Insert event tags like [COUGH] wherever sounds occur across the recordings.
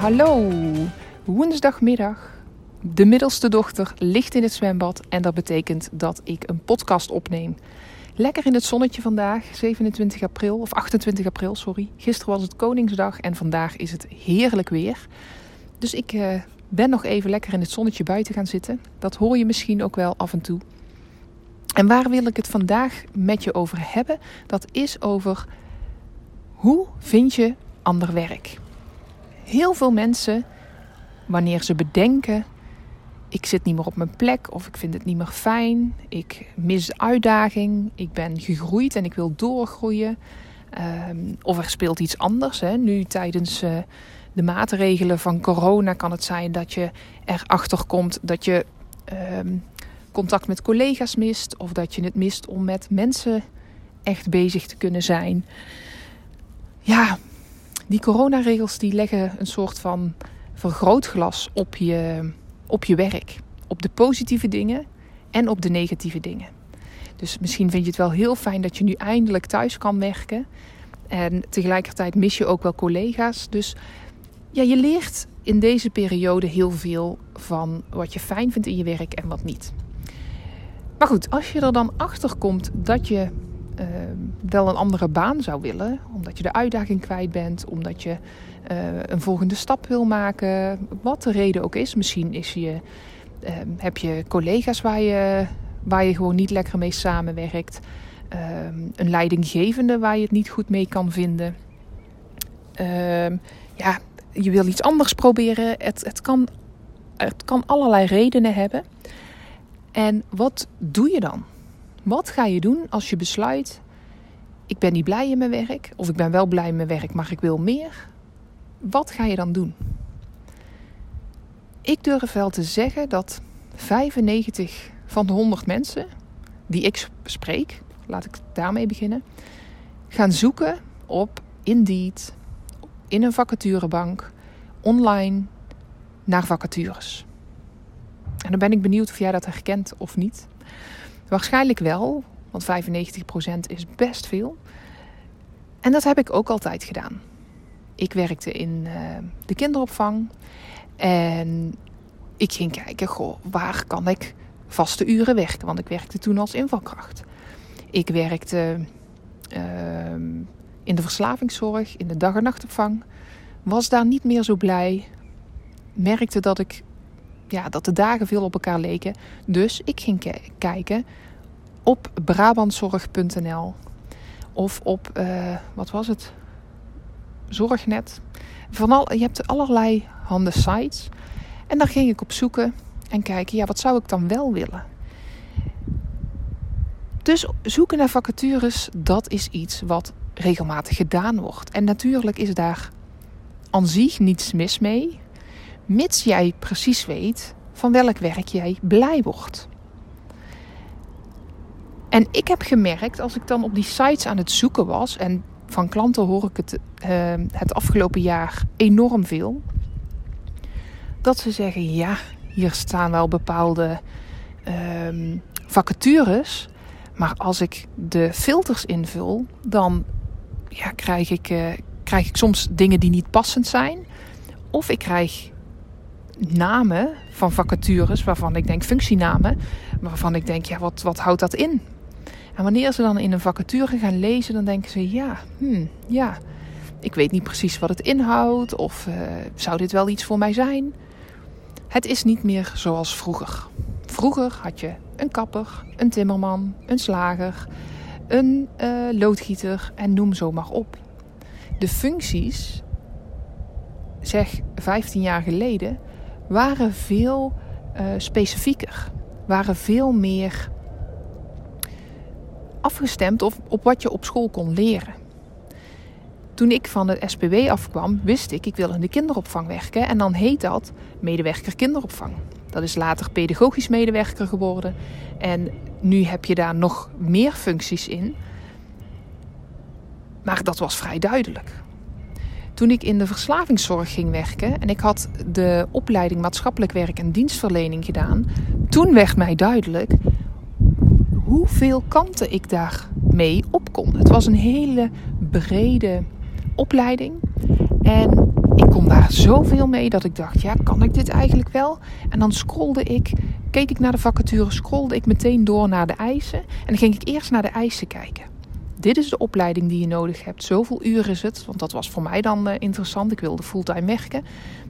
Hallo. Woensdagmiddag. De middelste dochter ligt in het zwembad en dat betekent dat ik een podcast opneem. Lekker in het zonnetje vandaag, 27 april, of 28 april, sorry. Gisteren was het Koningsdag en vandaag is het heerlijk weer. Dus ik uh, ben nog even lekker in het zonnetje buiten gaan zitten. Dat hoor je misschien ook wel af en toe. En waar wil ik het vandaag met je over hebben? Dat is over hoe vind je ander werk? Heel veel mensen, wanneer ze bedenken: ik zit niet meer op mijn plek of ik vind het niet meer fijn, ik mis uitdaging, ik ben gegroeid en ik wil doorgroeien. Um, of er speelt iets anders. Hè. Nu tijdens uh, de maatregelen van corona kan het zijn dat je erachter komt dat je um, contact met collega's mist. Of dat je het mist om met mensen echt bezig te kunnen zijn. Ja, die coronaregels die leggen een soort van vergrootglas op je, op je werk. Op de positieve dingen en op de negatieve dingen. Dus misschien vind je het wel heel fijn dat je nu eindelijk thuis kan werken. En tegelijkertijd mis je ook wel collega's. Dus ja, je leert in deze periode heel veel van wat je fijn vindt in je werk en wat niet. Maar goed, als je er dan achter komt dat je uh, wel een andere baan zou willen, omdat je de uitdaging kwijt bent, omdat je uh, een volgende stap wil maken, wat de reden ook is. Misschien is je, uh, heb je collega's waar je, waar je gewoon niet lekker mee samenwerkt, ehm, een leidinggevende waar je het niet goed mee kan vinden. Ehm, ja, je wil iets anders proberen. Het, het, kan, het kan allerlei redenen hebben. En wat doe je dan? Wat ga je doen als je besluit: ik ben niet blij in mijn werk, of ik ben wel blij in mijn werk, maar ik wil meer? Wat ga je dan doen? Ik durf wel te zeggen dat 95 van de 100 mensen die ik spreek, laat ik daarmee beginnen, gaan zoeken op Indeed, in een vacaturebank, online, naar vacatures. En dan ben ik benieuwd of jij dat herkent of niet. Waarschijnlijk wel, want 95% is best veel. En dat heb ik ook altijd gedaan. Ik werkte in uh, de kinderopvang en ik ging kijken, goh, waar kan ik vaste uren werken? Want ik werkte toen als invalkracht. Ik werkte uh, in de verslavingszorg, in de dag- en nachtopvang. Was daar niet meer zo blij. Merkte dat ik ja, dat de dagen veel op elkaar leken. Dus ik ging kijken op brabantzorg.nl of op, uh, wat was het? Zorgnet. Van al, je hebt allerlei handen sites. En daar ging ik op zoeken en kijken, ja, wat zou ik dan wel willen? Dus zoeken naar vacatures, dat is iets wat regelmatig gedaan wordt. En natuurlijk is daar aan zich niets mis mee mits jij precies weet van welk werk jij blij wordt. En ik heb gemerkt, als ik dan op die sites aan het zoeken was, en van klanten hoor ik het uh, het afgelopen jaar enorm veel, dat ze zeggen: ja, hier staan wel bepaalde uh, vacatures, maar als ik de filters invul, dan ja, krijg, ik, uh, krijg ik soms dingen die niet passend zijn, of ik krijg namen van vacatures waarvan ik denk functienamen, waarvan ik denk, ja, wat, wat houdt dat in? En wanneer ze dan in een vacature gaan lezen, dan denken ze, ja, hmm, ja, ik weet niet precies wat het inhoudt of uh, zou dit wel iets voor mij zijn? Het is niet meer zoals vroeger. Vroeger had je een kapper, een timmerman, een slager, een uh, loodgieter en noem zo maar op. De functies, zeg 15 jaar geleden, waren veel uh, specifieker. Waren veel meer afgestemd op, op wat je op school kon leren. Toen ik van het SPW afkwam, wist ik, ik wil in de kinderopvang werken. En dan heet dat medewerker kinderopvang. Dat is later pedagogisch medewerker geworden. En nu heb je daar nog meer functies in. Maar dat was vrij duidelijk. Toen ik in de verslavingszorg ging werken en ik had de opleiding maatschappelijk werk en dienstverlening gedaan, toen werd mij duidelijk hoeveel kanten ik daarmee op kon. Het was een hele brede opleiding en ik kon daar zoveel mee dat ik dacht, ja, kan ik dit eigenlijk wel? En dan scrolde ik, keek ik naar de vacature, scrolde ik meteen door naar de eisen en dan ging ik eerst naar de eisen kijken dit is de opleiding die je nodig hebt. Zoveel uur is het, want dat was voor mij dan uh, interessant. Ik wilde fulltime werken.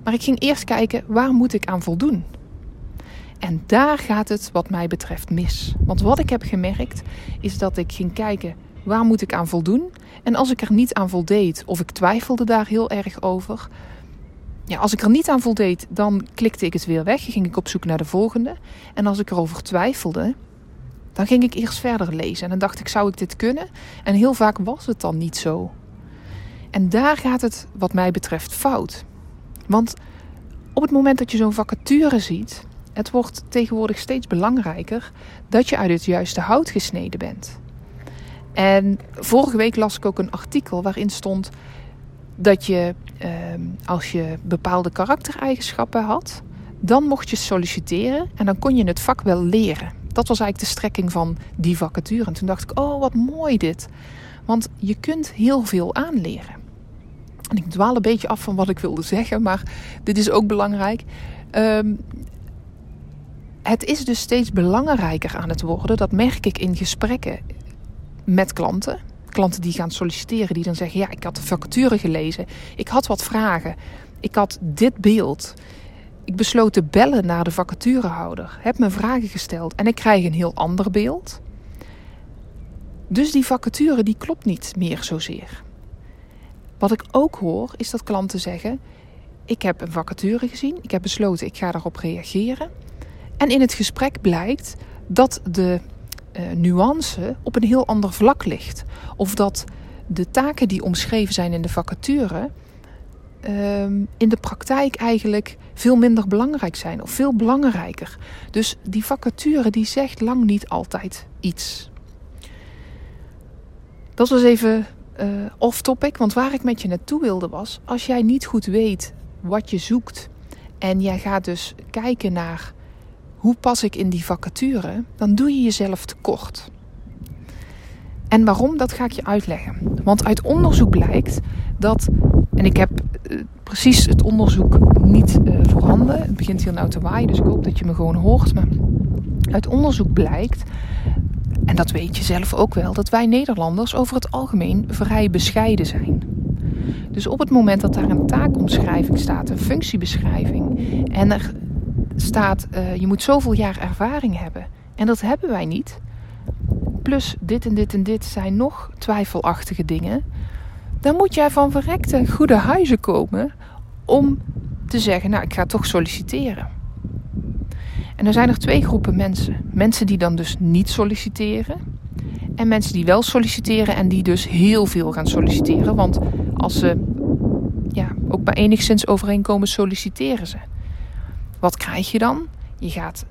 Maar ik ging eerst kijken, waar moet ik aan voldoen? En daar gaat het wat mij betreft mis. Want wat ik heb gemerkt is dat ik ging kijken, waar moet ik aan voldoen? En als ik er niet aan voldeed, of ik twijfelde daar heel erg over... Ja, als ik er niet aan voldeed, dan klikte ik het weer weg. Ging ik op zoek naar de volgende. En als ik erover twijfelde, dan ging ik eerst verder lezen en dan dacht ik, zou ik dit kunnen? En heel vaak was het dan niet zo. En daar gaat het, wat mij betreft, fout. Want op het moment dat je zo'n vacature ziet, het wordt tegenwoordig steeds belangrijker dat je uit het juiste hout gesneden bent. En vorige week las ik ook een artikel waarin stond dat je, ehm, als je bepaalde karaktereigenschappen had, dan mocht je solliciteren en dan kon je het vak wel leren. Dat was eigenlijk de strekking van die vacature. En toen dacht ik, oh wat mooi dit. Want je kunt heel veel aanleren. En ik dwaal een beetje af van wat ik wilde zeggen, maar dit is ook belangrijk. Um, het is dus steeds belangrijker aan het worden. Dat merk ik in gesprekken met klanten. Klanten die gaan solliciteren, die dan zeggen: Ja, ik had de vacature gelezen. Ik had wat vragen. Ik had dit beeld. Ik besloot te bellen naar de vacaturehouder, heb me vragen gesteld en ik krijg een heel ander beeld. Dus die vacature die klopt niet meer zozeer. Wat ik ook hoor is dat klanten zeggen: ik heb een vacature gezien, ik heb besloten ik ga daarop reageren. En in het gesprek blijkt dat de uh, nuance op een heel ander vlak ligt. Of dat de taken die omschreven zijn in de vacature Ehm, in de praktijk eigenlijk veel minder belangrijk zijn of veel belangrijker. Dus die vacature die zegt lang niet altijd iets. Dat was even uh, off topic, want waar ik met je naartoe wilde was, als jij niet goed weet wat je zoekt en jij gaat dus kijken naar hoe pas ik in die vacature, dan doe je jezelf tekort. En waarom, dat ga ik je uitleggen. Want uit onderzoek blijkt dat, en ik heb uh, precies het onderzoek niet uh, voorhanden, het begint hier nou te waaien, dus ik hoop dat je me gewoon hoort. Maar uit onderzoek blijkt, en dat weet je zelf ook wel, dat wij Nederlanders over het algemeen vrij bescheiden zijn. Dus op het moment dat daar een taakomschrijving staat, een functiebeschrijving, en er staat uh, je moet zoveel jaar ervaring hebben, en dat hebben wij niet plus dit en dit en dit zijn nog twijfelachtige dingen, dan moet jij van verrekte goede huizen komen om te zeggen, nou ik ga toch solliciteren. En er zijn er twee groepen mensen. Mensen die dan dus niet solliciteren. En mensen die wel solliciteren en die dus heel veel gaan solliciteren. Want als ze ja, ook maar enigszins overeenkomen, solliciteren ze. Wat krijg je dan? Je gaat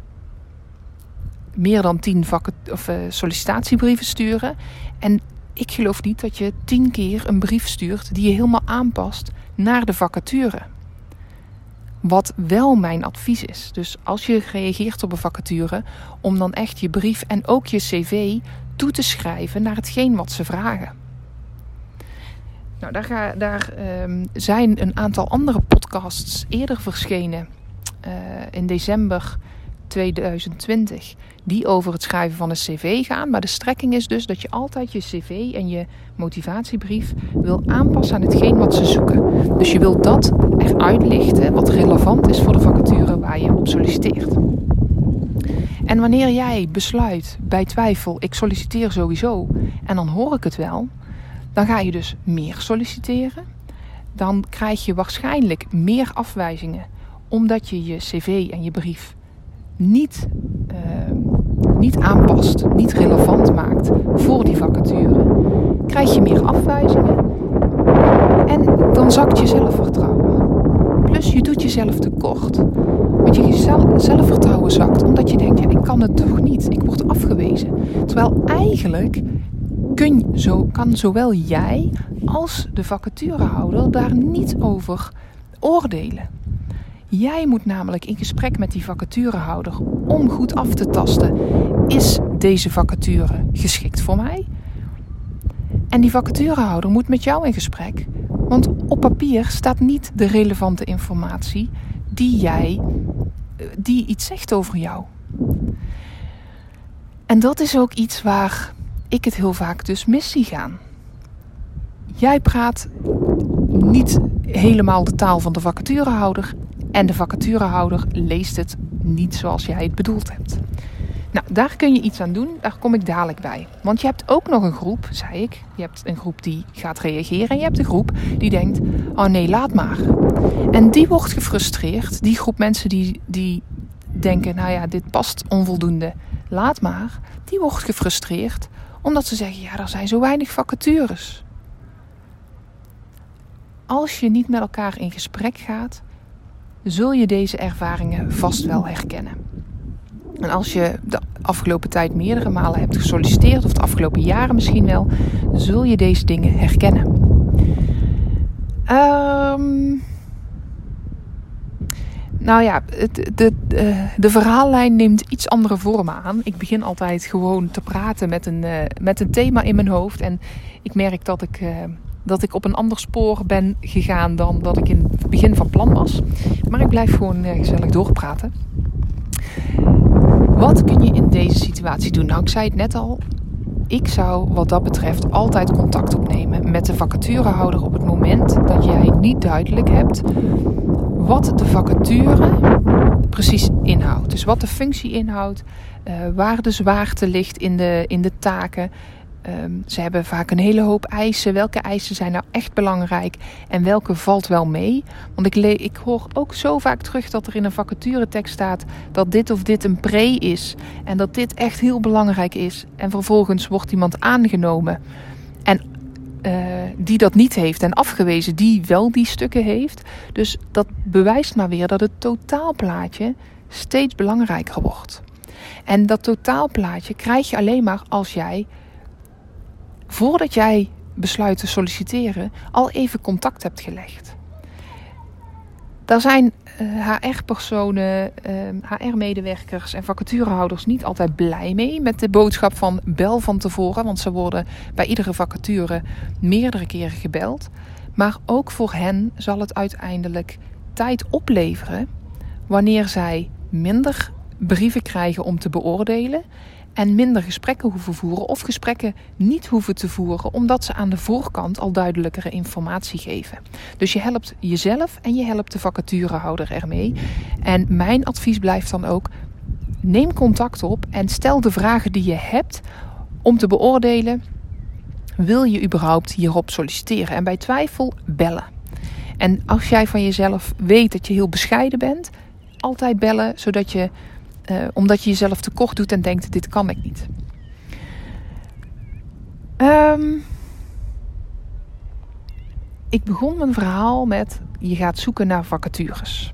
meer dan tien of, uh, sollicitatiebrieven sturen. En ik geloof niet dat je tien keer een brief stuurt die je helemaal aanpast naar de vacature. Wat wel mijn advies is. Dus als je reageert op een vacature, om dan echt je brief en ook je cv toe te schrijven naar hetgeen wat ze vragen. Nou, daar, ga, daar um, zijn een aantal andere podcasts eerder verschenen. Uh, in december 2020 die over het schrijven van een cv gaan. Maar de strekking is dus dat je altijd je cv en je motivatiebrief wil aanpassen aan hetgeen wat ze zoeken. Dus je wilt dat eruit lichten wat relevant is voor de vacature waar je op solliciteert. En wanneer jij besluit bij twijfel, ik solliciteer sowieso en dan hoor ik het wel, dan ga je dus meer solliciteren. Dan krijg je waarschijnlijk meer afwijzingen omdat je je cv en je brief niet, uh, niet aanpast, niet relevant maakt voor die vacature, krijg je meer afwijzingen. En dan zakt je zelfvertrouwen. Plus je doet jezelf tekort. Want je zelfvertrouwen zakt omdat je denkt, ja, ik kan het toch niet. Ik word afgewezen. Terwijl eigenlijk kun, zo, kan zowel jij als de vacaturehouder daar niet over oordelen. Jij moet namelijk in gesprek met die vacaturehouder om goed af te tasten: is deze vacature geschikt voor mij? En die vacaturehouder moet met jou in gesprek, want op papier staat niet de relevante informatie die jij eh, die iets zegt over jou. En dat is ook iets waar ik het heel vaak dus mis zie gaan. Jij praat niet helemaal de taal van de vacaturehouder en de vacaturehouder leest het niet zoals jij het bedoeld hebt. Nou, daar kun je iets aan doen. Daar kom ik dadelijk bij. Want je hebt ook nog een groep, zei ik. Je hebt een groep die gaat reageren. En je hebt een groep die denkt: oh nee, laat maar. En die wordt gefrustreerd. Die groep mensen die, die denken: nou ja, dit past onvoldoende, laat maar. Die wordt gefrustreerd omdat ze zeggen: ja, er zijn zo weinig vacatures. Als je niet met elkaar in gesprek gaat, zul je deze ervaringen vast wel herkennen. En als je de afgelopen tijd meerdere malen hebt gesolliciteerd, of de afgelopen jaren misschien wel, zul je deze dingen herkennen. Um, nou ja, de, de, de, verhaallijn neemt iets andere vormen aan. Ik begin altijd gewoon te praten met een, eh, met een thema in mijn hoofd. En ik merk dat ik, eh, dat ik op een ander spoor ben gegaan dan dat ik in het begin van plan was. Maar ik blijf gewoon uh, gezellig doorpraten. Wat kun je in deze situatie doen? Nou, ik zei het net al. Ik zou wat dat betreft altijd contact opnemen met de vacaturehouder op het moment dat jij niet duidelijk hebt wat de vacature precies inhoudt. Dus wat de functie inhoudt, uh, waar de zwaarte ligt in de, in de taken. Ehm, ze hebben vaak een hele hoop eisen. Welke eisen zijn nou echt belangrijk en welke valt wel mee? Want ik, ik hoor ook zo vaak terug dat er in een vacaturetekst staat dat dit of dit een pre is. En dat dit echt heel belangrijk is. En vervolgens wordt iemand aangenomen. En uh, die dat niet heeft en afgewezen die wel die stukken heeft. Dus dat bewijst maar weer dat het totaalplaatje steeds belangrijker wordt. En dat totaalplaatje krijg je alleen maar als jij, voordat jij besluit te solliciteren, al even contact hebt gelegd. Daar zijn HR-personen, uh, HR-medewerkers en vacaturehouders niet altijd blij mee met de boodschap van bel van tevoren. Want ze worden bij iedere vacature meerdere keren gebeld. Maar ook voor hen zal het uiteindelijk tijd opleveren wanneer zij minder brieven krijgen om te beoordelen en minder gesprekken hoeven voeren of gesprekken niet hoeven te voeren omdat ze aan de voorkant al duidelijkere informatie geven. Dus je helpt jezelf en je helpt de vacaturehouder ermee. En mijn advies blijft dan ook: neem contact op en stel de vragen die je hebt om te beoordelen. Wil je überhaupt hierop solliciteren? En bij twijfel bellen. En als jij van jezelf weet dat je heel bescheiden bent, altijd bellen zodat je uh, omdat je jezelf tekort doet en denkt: dit kan ik niet. Um, ik begon mijn verhaal met: je gaat zoeken naar vacatures.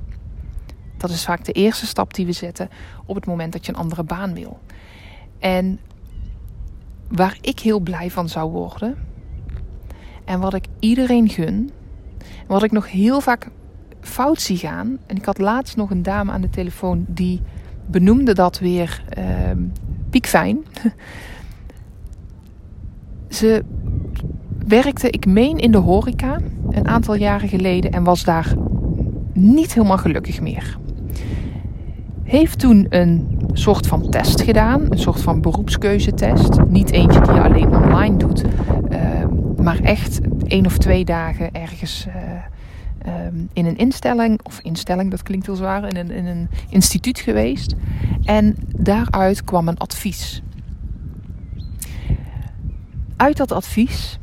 Dat is vaak de eerste stap die we zetten op het moment dat je een andere baan wil. En waar ik heel blij van zou worden, en wat ik iedereen gun, wat ik nog heel vaak fout zie gaan. En ik had laatst nog een dame aan de telefoon die benoemde dat weer uh, piekfijn. [LAUGHS] Ze werkte, ik meen, in de horeca een aantal jaren geleden en was daar niet helemaal gelukkig meer. Heeft toen een soort van test gedaan, een soort van beroepskeuzetest. Niet eentje die je alleen online doet, uh, maar echt één of twee dagen ergens. Uh, Ehm, in een instelling, of instelling, dat klinkt heel zwaar, in een, in een instituut geweest. En daaruit kwam een advies. Uit dat advies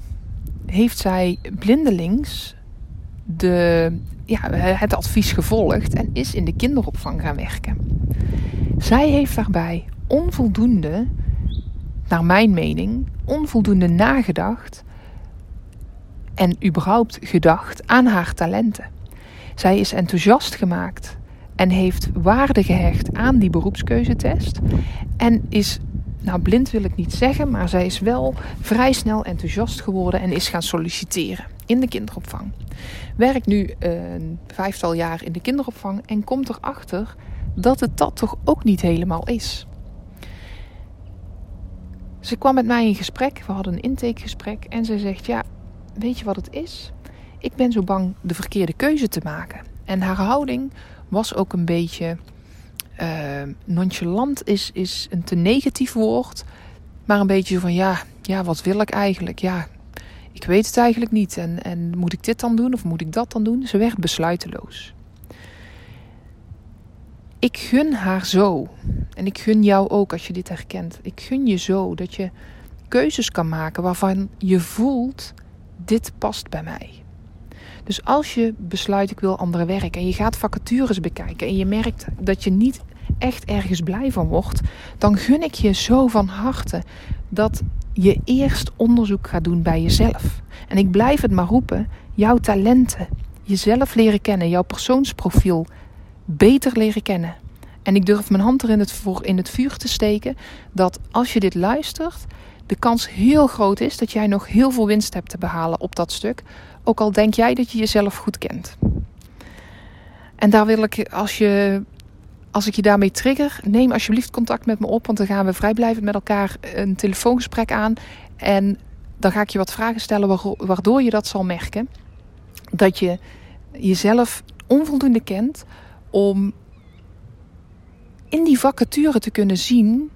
heeft zij blindelings de, ja, het advies gevolgd en is in de kinderopvang gaan werken. Zij heeft daarbij onvoldoende, naar mijn mening, onvoldoende nagedacht en überhaupt gedacht aan haar talenten. Zij is enthousiast gemaakt en heeft waarde gehecht aan die beroepskeuzetest. En is, nou blind wil ik niet zeggen, maar zij is wel vrij snel enthousiast geworden en is gaan solliciteren in de kinderopvang. Werkt nu een vijftal jaar in de kinderopvang en komt erachter dat het dat toch ook niet helemaal is. Ze kwam met mij in gesprek, we hadden een intakegesprek en ze zegt: Ja, weet je wat het is? Ik ben zo bang de verkeerde keuze te maken. En haar houding was ook een beetje uh, nonchalant, is, is een te negatief woord, maar een beetje van: Ja, ja, wat wil ik eigenlijk? Ja, ik weet het eigenlijk niet. En, en moet ik dit dan doen of moet ik dat dan doen? Ze werd besluiteloos. Ik gun haar zo. En ik gun jou ook als je dit herkent. Ik gun je zo dat je keuzes kan maken waarvan je voelt: dit past bij mij. Dus als je besluit ik wil andere werk en je gaat vacatures bekijken en je merkt dat je niet echt ergens blij van wordt, dan gun ik je zo van harte dat je eerst onderzoek gaat doen bij jezelf. En ik blijf het maar roepen: jouw talenten, jezelf leren kennen, jouw persoonsprofiel beter leren kennen. En ik durf mijn hand er in het, voor in het vuur te steken dat als je dit luistert, de kans heel groot is dat jij nog heel veel winst hebt te behalen op dat stuk. Ook al denk jij dat je jezelf goed kent. En daar wil ik, als, je, als ik je daarmee trigger, neem alsjeblieft contact met me op. Want dan gaan we vrijblijvend met elkaar een telefoongesprek aan. En dan ga ik je wat vragen stellen waardoor je dat zal merken. Dat je jezelf onvoldoende kent om in die vacature te kunnen zien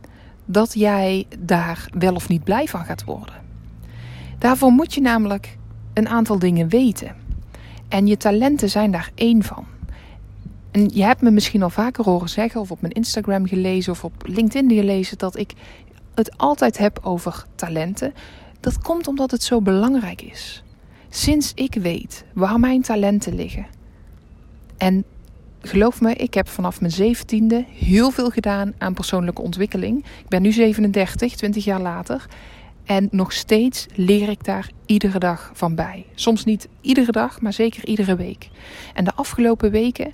dat jij daar wel of niet blij van gaat worden. Daarvoor moet je namelijk een aantal dingen weten. En je talenten zijn daar één van. En je hebt me misschien al vaker horen zeggen, of op mijn Instagram gelezen, of op LinkedIn gelezen, dat ik het altijd heb over talenten. Dat komt omdat het zo belangrijk is. Sinds ik weet waar mijn talenten liggen en geloof me, ik heb vanaf mijn zeventiende heel veel gedaan aan persoonlijke ontwikkeling. Ik ben nu 37, 20 jaar later. En nog steeds leer ik daar iedere dag van bij. Soms niet iedere dag, maar zeker iedere week. En de afgelopen weken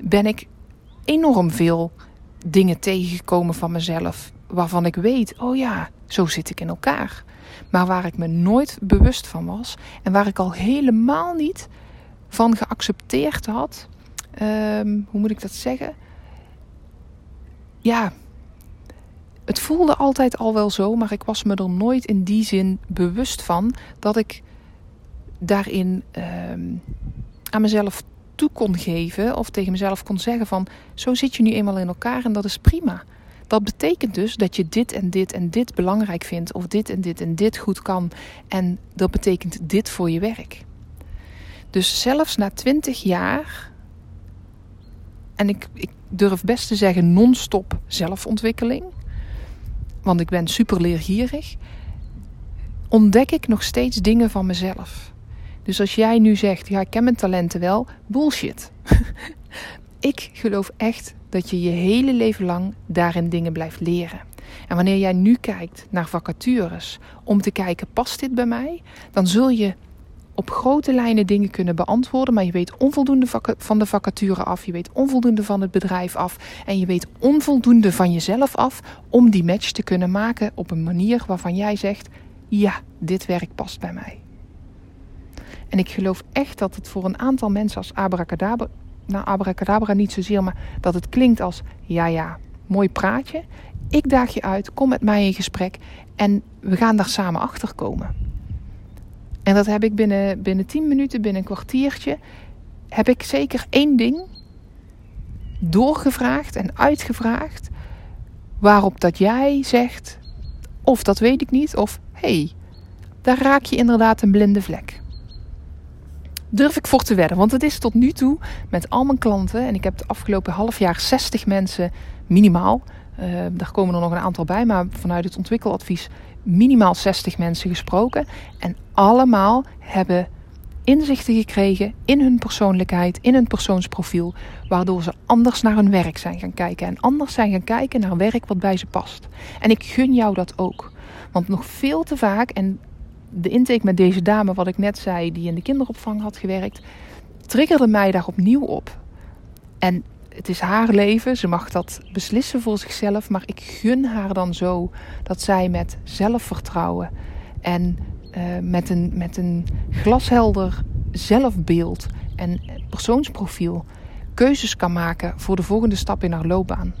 ben ik enorm veel dingen tegengekomen van mezelf. Waarvan ik weet, oh ja, zo zit ik in elkaar. Maar waar ik me nooit bewust van was. En waar ik al helemaal niet van geaccepteerd had Ehm, hoe moet ik dat zeggen? Ja, het voelde altijd al wel zo, maar ik was me er nooit in die zin bewust van dat ik daarin ehm, aan mezelf toe kon geven of tegen mezelf kon zeggen van zo zit je nu eenmaal in elkaar en dat is prima. Dat betekent dus dat je dit en dit en dit belangrijk vindt of dit en dit en dit goed kan en dat betekent dit voor je werk. Dus zelfs na twintig jaar en ik, ik durf best te zeggen non-stop zelfontwikkeling. Want ik ben super leergierig. Ontdek ik nog steeds dingen van mezelf. Dus als jij nu zegt, ja, ik ken mijn talenten wel, bullshit. [LAUGHS] ik geloof echt dat je je hele leven lang daarin dingen blijft leren. En wanneer jij nu kijkt naar vacatures om te kijken, past dit bij mij? Dan zul je op grote lijnen dingen kunnen beantwoorden, maar je weet onvoldoende van de vacature af, je weet onvoldoende van het bedrijf af en je weet onvoldoende van jezelf af om die match te kunnen maken op een manier waarvan jij zegt: ja, dit werk past bij mij. En ik geloof echt dat het voor een aantal mensen als abracadabra, nou abracadabra niet zozeer, maar dat het klinkt als ja ja, mooi praatje. Ik daag je uit, kom met mij in gesprek en we gaan daar samen achter komen. En dat heb ik binnen, binnen 10 minuten, binnen een kwartiertje, heb ik zeker één ding doorgevraagd en uitgevraagd. Waarop dat jij zegt, of dat weet ik niet, of hey, daar raak je inderdaad een blinde vlek. Durf ik voor te wedden, want het is tot nu toe met al mijn klanten, en ik heb het afgelopen half jaar 60 mensen minimaal, uh, daar komen er nog een aantal bij, maar vanuit het ontwikkeladvies minimaal 60 mensen gesproken. En allemaal hebben inzichten gekregen in hun persoonlijkheid, in hun persoonsprofiel, waardoor ze anders naar hun werk zijn gaan kijken en anders zijn gaan kijken naar werk wat bij ze past. En ik gun jou dat ook. Want nog veel te vaak, en de intake met deze dame, wat ik net zei, die in de kinderopvang had gewerkt, triggerde mij daar opnieuw op. En het is haar leven, ze mag dat beslissen voor zichzelf, maar ik gun haar dan zo dat zij met zelfvertrouwen en uh, met, een, met een glashelder zelfbeeld en persoonsprofiel keuzes kan maken voor de volgende stap in haar loopbaan.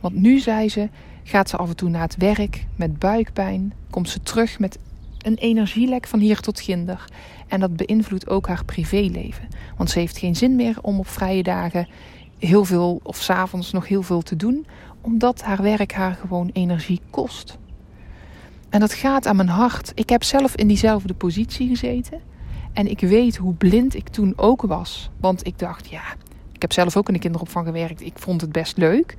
Want nu, zei ze, gaat ze af en toe naar het werk met buikpijn, komt ze terug met een energielek van hier tot ginder. En dat beïnvloedt ook haar privéleven. Want ze heeft geen zin meer om op vrije dagen heel veel of s'avonds nog heel veel te doen, omdat haar werk haar gewoon energie kost. En dat gaat aan mijn hart. Ik heb zelf in diezelfde positie gezeten. En ik weet hoe blind ik toen ook was. Want ik dacht, ja, ik heb zelf ook in de kinderopvang gewerkt. Ik vond het best leuk.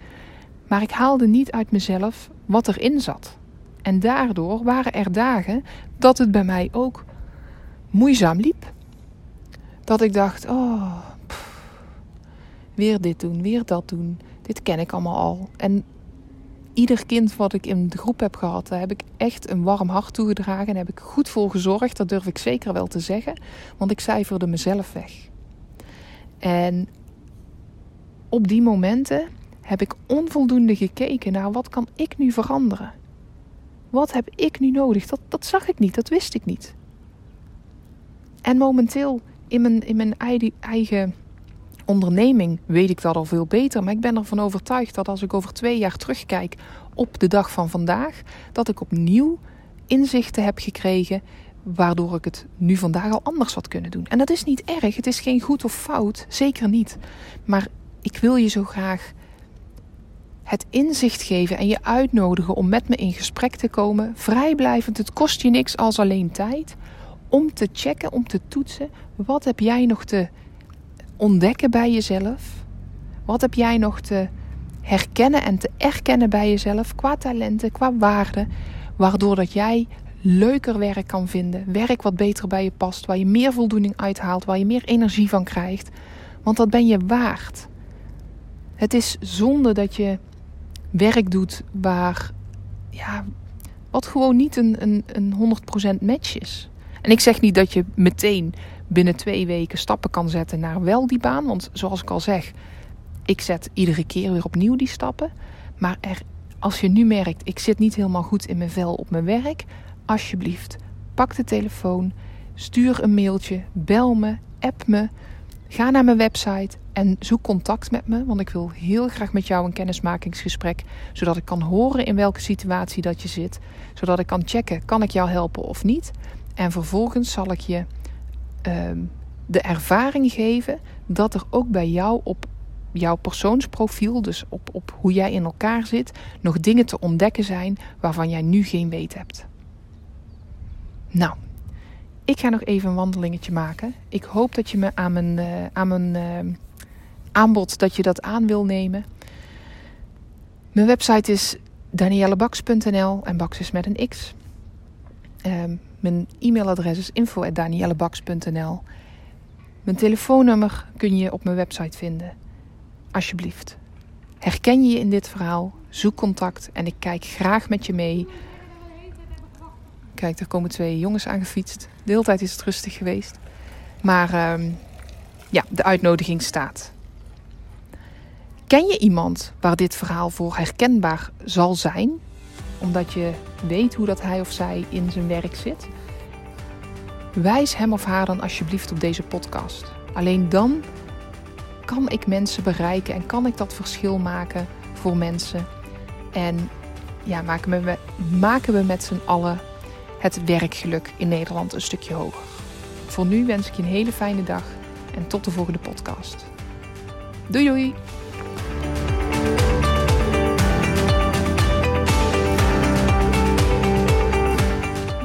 Maar ik haalde niet uit mezelf wat erin zat. En daardoor waren er dagen dat het bij mij ook moeizaam liep. Dat ik dacht, oh, weer dit doen, weer dat doen. Dit ken ik allemaal al. En ieder kind wat ik in de groep heb gehad, daar heb ik echt een warm hart toegedragen. En heb ik goed voor gezorgd. Dat durf ik zeker wel te zeggen. Want ik cijferde mezelf weg. En op die momenten heb ik onvoldoende gekeken naar wat kan ik nu veranderen. Wat heb ik nu nodig? Dat, dat zag ik niet, dat wist ik niet. En momenteel in mijn, in mijn eigen onderneming weet ik dat al veel beter. Maar ik ben ervan overtuigd dat als ik over twee jaar terugkijk op de dag van vandaag, dat ik opnieuw inzichten heb gekregen. Waardoor ik het nu vandaag al anders had kunnen doen. En dat is niet erg. Het is geen goed of fout. Zeker niet. Maar ik wil je zo graag het inzicht geven en je uitnodigen om met me in gesprek te komen. Vrijblijvend. Het kost je niks als alleen tijd. Om te checken, om te toetsen. Wat heb jij nog te ontdekken bij jezelf? Wat heb jij nog te herkennen en te erkennen bij jezelf qua talenten, qua waarden, waardoor dat jij leuker werk kan vinden, werk wat beter bij je past, waar je meer voldoening uithaalt, waar je meer energie van krijgt, want dat ben je waard. Het is zonde dat je werk doet waar, ja, wat gewoon niet een, een, een 100% match is. En ik zeg niet dat je meteen binnen twee weken stappen kan zetten naar wel die baan. Want zoals ik al zeg, ik zet iedere keer weer opnieuw die stappen. Maar er, als je nu merkt, ik zit niet helemaal goed in mijn vel op mijn werk, alsjeblieft, pak de telefoon, stuur een mailtje, bel me, app me, ga naar mijn website en zoek contact met me. Want ik wil heel graag met jou een kennismakingsgesprek, zodat ik kan horen in welke situatie dat je zit, zodat ik kan checken, kan ik jou helpen of niet. En vervolgens zal ik je Ehm, de ervaring geven dat er ook bij jou op jouw persoonsprofiel, dus op, op hoe jij in elkaar zit, nog dingen te ontdekken zijn waarvan jij nu geen weet hebt. Nou, ik ga nog even een wandelingetje maken. Ik hoop dat je me aan mijn, uh, aan mijn uh, aanbod dat je dat aan wil nemen. Mijn website is daniellebaks.nl en Baks is met een X. Um, mijn e-mailadres is info.daniellebaks.nl. Mijn telefoonnummer kun je op mijn website vinden. Alsjeblieft. Herken je je in dit verhaal? Zoek contact en ik kijk graag met je mee. Kijk, er komen twee jongens aangefietst. De hele tijd is het rustig geweest. Maar uh, ja, de uitnodiging staat. Ken je iemand waar dit verhaal voor herkenbaar zal zijn? Omdat je weet hoe dat hij of zij in zijn werk zit. Wijs hem of haar dan alsjeblieft op deze podcast. Alleen dan kan ik mensen bereiken en kan ik dat verschil maken voor mensen. En ja, maken we, maken we met z'n allen het werkgeluk in Nederland een stukje hoger. Voor nu wens ik je een hele fijne dag en tot de volgende podcast. Doei doei!